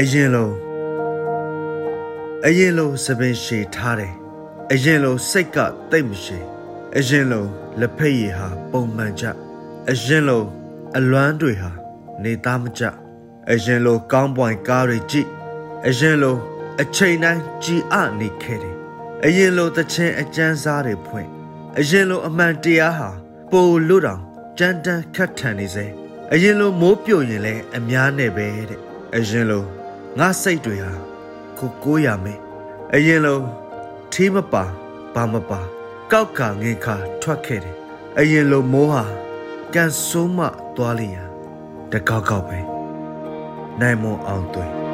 အရင်လုံးအရင်လုံးစပင်ရှည်ထားတယ်အရင်လုံးစိတ်ကတိတ်မရှိအရင်လုံးလက်ဖက်ရည်ဟာပုံမှန်ကြအရင်လုံးအလွမ်းတွေဟာနေသားမကြအရင်လုံးကောင်းပွိုင်ကားတွေကြည့်အရင်လုံးအချိန်တိုင်းကြည်အနေခဲ့တယ်အရင်လိုတခြင်းအကျန်းစားတွေဖွင့်အရင်လိုအမှန်တရားဟာပိုလို့တောင်ကြမ်းတမ်းခတ်ထန်နေစေအရင်လိုမိုးပြိုရင်လည်းအများနဲ့ပဲတဲ့အရင်လို ငါစိတ်တွေဟာကိုကိုရမယ်အရင်လိုထီးမပါဘာမပါကောက်ကငင်ခါထွက်ခဲ့တယ်အရင်လိုမိုးဟာကန်ဆိုးမသွားလျာတကောက်ကောက်ပဲနိုင်မအောင်သွေး